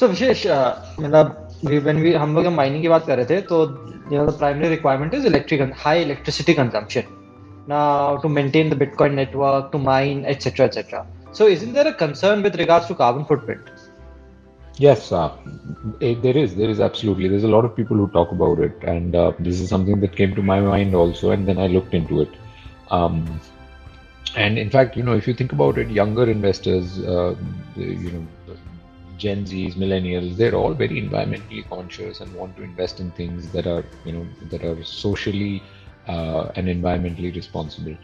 So Vishesh, uh, मतलब when we हम लोग mining की बात कर रहे थे तो you know the primary requirement is electric high electricity consumption now to maintain the Bitcoin network to mine etc etc. So isn't there a concern with regards to carbon footprint? Yes, uh, there is. There is absolutely. There's a lot of people who talk about it, and uh, this is something that came to my mind also, and then I looked into it. Um, and in fact, you know, if you think about it, younger investors, uh, you know, Gen Zs, millennials, they're all very environmentally conscious and want to invest in things that are, you know, that are socially uh, and environmentally responsible.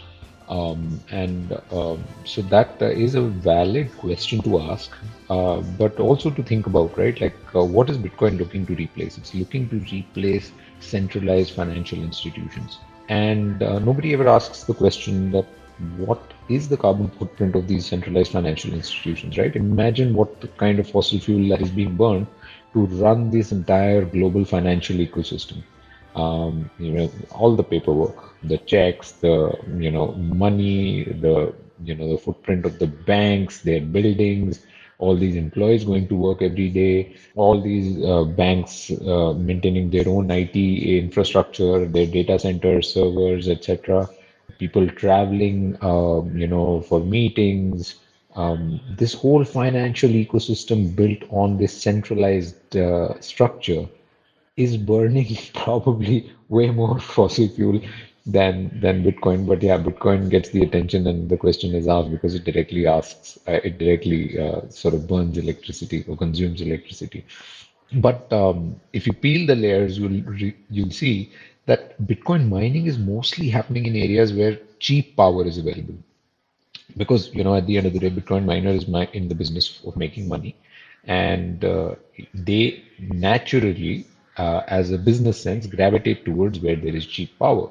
Um, and um, so that uh, is a valid question to ask, uh, but also to think about, right? Like, uh, what is Bitcoin looking to replace? It's looking to replace centralized financial institutions. And uh, nobody ever asks the question that what is the carbon footprint of these centralized financial institutions, right? Imagine what the kind of fossil fuel that is being burned to run this entire global financial ecosystem. Um, you know, all the paperwork, the checks, the you know money, the you know the footprint of the banks, their buildings, all these employees going to work every day, all these uh, banks uh, maintaining their own IT infrastructure, their data centers, servers, etc. People traveling, um, you know, for meetings. Um, this whole financial ecosystem built on this centralized uh, structure is burning probably way more fossil fuel than than Bitcoin. But yeah, Bitcoin gets the attention, and the question is asked because it directly asks, uh, it directly uh, sort of burns electricity or consumes electricity. But um, if you peel the layers, you'll re- you'll see that Bitcoin mining is mostly happening in areas where cheap power is available. Because you know, at the end of the day, Bitcoin miner is in the business of making money, and uh, they naturally, uh, as a business sense, gravitate towards where there is cheap power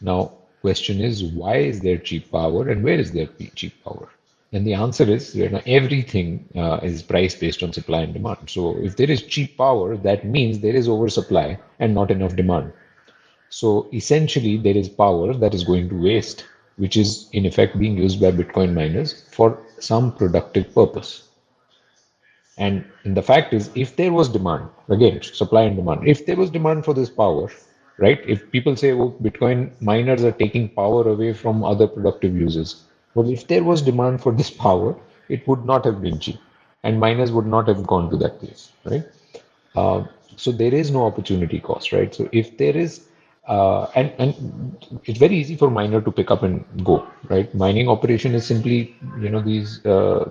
now, question is why is there cheap power and where is there cheap power? And the answer is you know, everything uh, is priced based on supply and demand. So if there is cheap power, that means there is oversupply and not enough demand. So essentially, there is power that is going to waste, which is in effect being used by Bitcoin miners for some productive purpose. And, the fact is, if there was demand, again, supply and demand, if there was demand for this power, right? If people say, oh, Bitcoin miners are taking power away from other productive users. Well, if there was demand for this power, it would not have been cheap and miners would not have gone to that place, right? Uh, so there is no opportunity cost, right? So if there is, uh, and, and it's very easy for miner to pick up and go, right? Mining operation is simply, you know, these uh,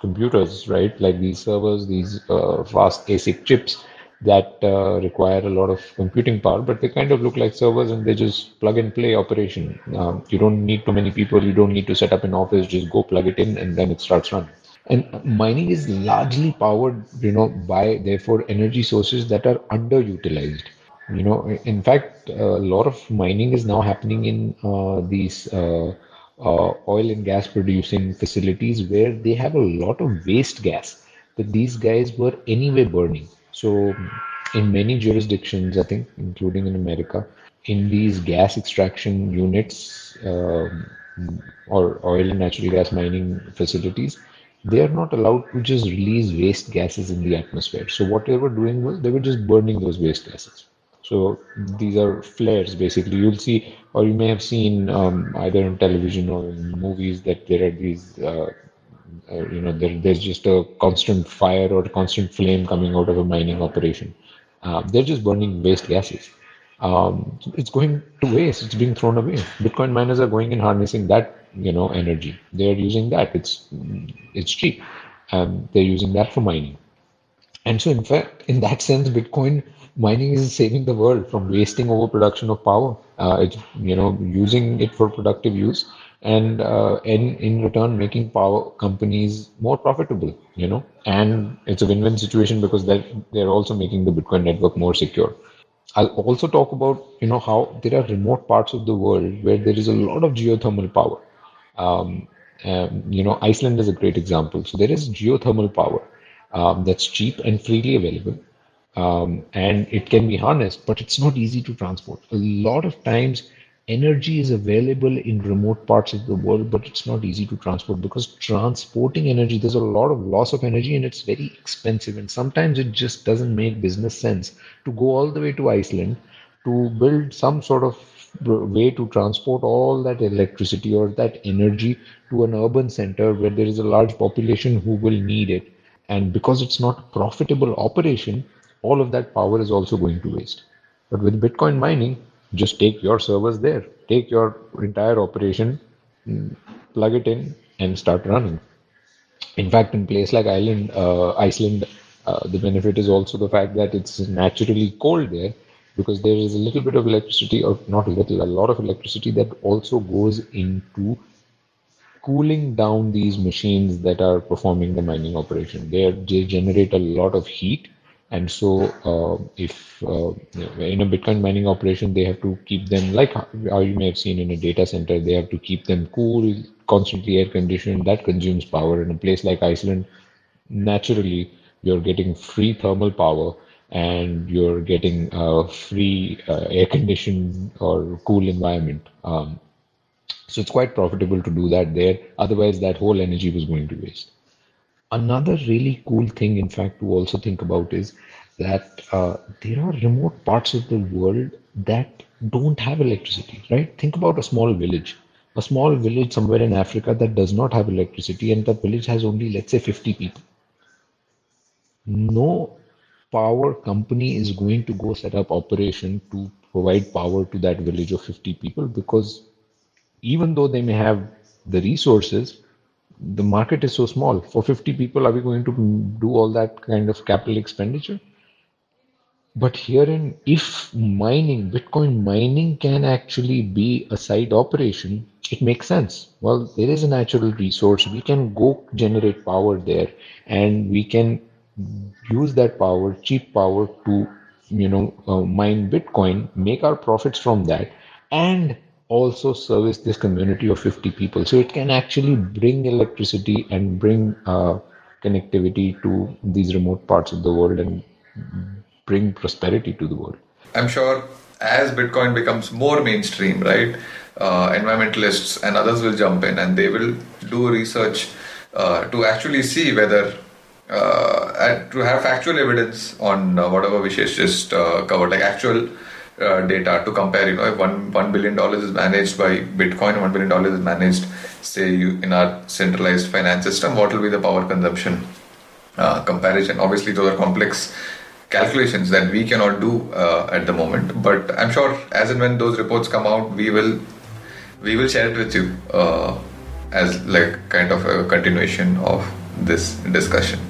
computers, right? Like these servers, these uh, fast ASIC chips that uh, require a lot of computing power, but they kind of look like servers and they just plug and play operation. Um, you don't need too many people, you don't need to set up an office, just go plug it in and then it starts running. And mining is largely powered, you know, by therefore energy sources that are underutilized. You know, in fact, a lot of mining is now happening in uh, these uh, uh, oil and gas producing facilities where they have a lot of waste gas that these guys were anyway burning so, in many jurisdictions, I think, including in America, in these gas extraction units uh, or oil and natural gas mining facilities, they are not allowed to just release waste gases in the atmosphere. So, what they were doing was they were just burning those waste gases. So, these are flares basically. You'll see, or you may have seen um, either on television or in movies that there are these. Uh, uh, you know there, there's just a constant fire or a constant flame coming out of a mining operation. Uh, they're just burning waste gases. Um, it's going to waste. It's being thrown away. Bitcoin miners are going and harnessing that you know energy. They're using that. It's it's cheap. Um, they're using that for mining. And so in fact in that sense bitcoin mining is saving the world from wasting overproduction of power uh, it's you know using it for productive use and uh, in in return making power companies more profitable you know and it's a win-win situation because they're, they're also making the bitcoin network more secure. I'll also talk about you know how there are remote parts of the world where there is a lot of geothermal power. Um, um, you know iceland is a great example. So there is geothermal power um, that's cheap and freely available um, and it can be harnessed but it's not easy to transport a lot of times energy is available in remote parts of the world, but it's not easy to transport because transporting energy, there's a lot of loss of energy and it's very expensive. And sometimes it just doesn't make business sense to go all the way to Iceland to build some sort of way to transport all that electricity or that energy to an urban center where there is a large population who will need it. And because it's not profitable operation, all of that power is also going to waste. But with Bitcoin mining, just take your servers there, take your entire operation, mm, plug it in, and start running. In fact, in place like Ireland, uh, Iceland, uh, the benefit is also the fact that it's naturally cold there because there is a little bit of electricity, or not a little, a lot of electricity that also goes into cooling down these machines that are performing the mining operation. They, they generate a lot of heat and so, uh, if uh, in a Bitcoin mining operation, they have to keep them like how you may have seen in a data center, they have to keep them cool, constantly air conditioned. That consumes power. In a place like Iceland, naturally, you're getting free thermal power and you're getting a free uh, air conditioned or cool environment. Um, so it's quite profitable to do that there. Otherwise, that whole energy was going to waste. Another really cool thing, in fact, to also think about is that uh, there are remote parts of the world that don't have electricity, right? Think about a small village, a small village somewhere in Africa that does not have electricity, and that village has only, let's say, 50 people. No power company is going to go set up operation to provide power to that village of 50 people because even though they may have the resources, the market is so small. For 50 people, are we going to do all that kind of capital expenditure? But herein, if mining, Bitcoin mining can actually be a side operation, it makes sense. Well, there is a natural resource. We can go generate power there and we can use that power, cheap power to, you know, uh, mine Bitcoin, make our profits from that and also service this community of 50 people. So it can actually bring electricity and bring uh, connectivity to these remote parts of the world and bring prosperity to the world. I'm sure as Bitcoin becomes more mainstream, right, uh, environmentalists and others will jump in and they will do research uh, to actually see whether uh, to have factual evidence on uh, whatever Vishesh just uh, covered, like actual uh, data to compare. You know, if one one billion dollars is managed by Bitcoin, one billion dollars is managed, say, you, in our centralized finance system, what will be the power consumption uh, comparison? Obviously, those are complex calculations that we cannot do uh, at the moment. But I'm sure, as and when those reports come out, we will we will share it with you uh, as like kind of a continuation of this discussion.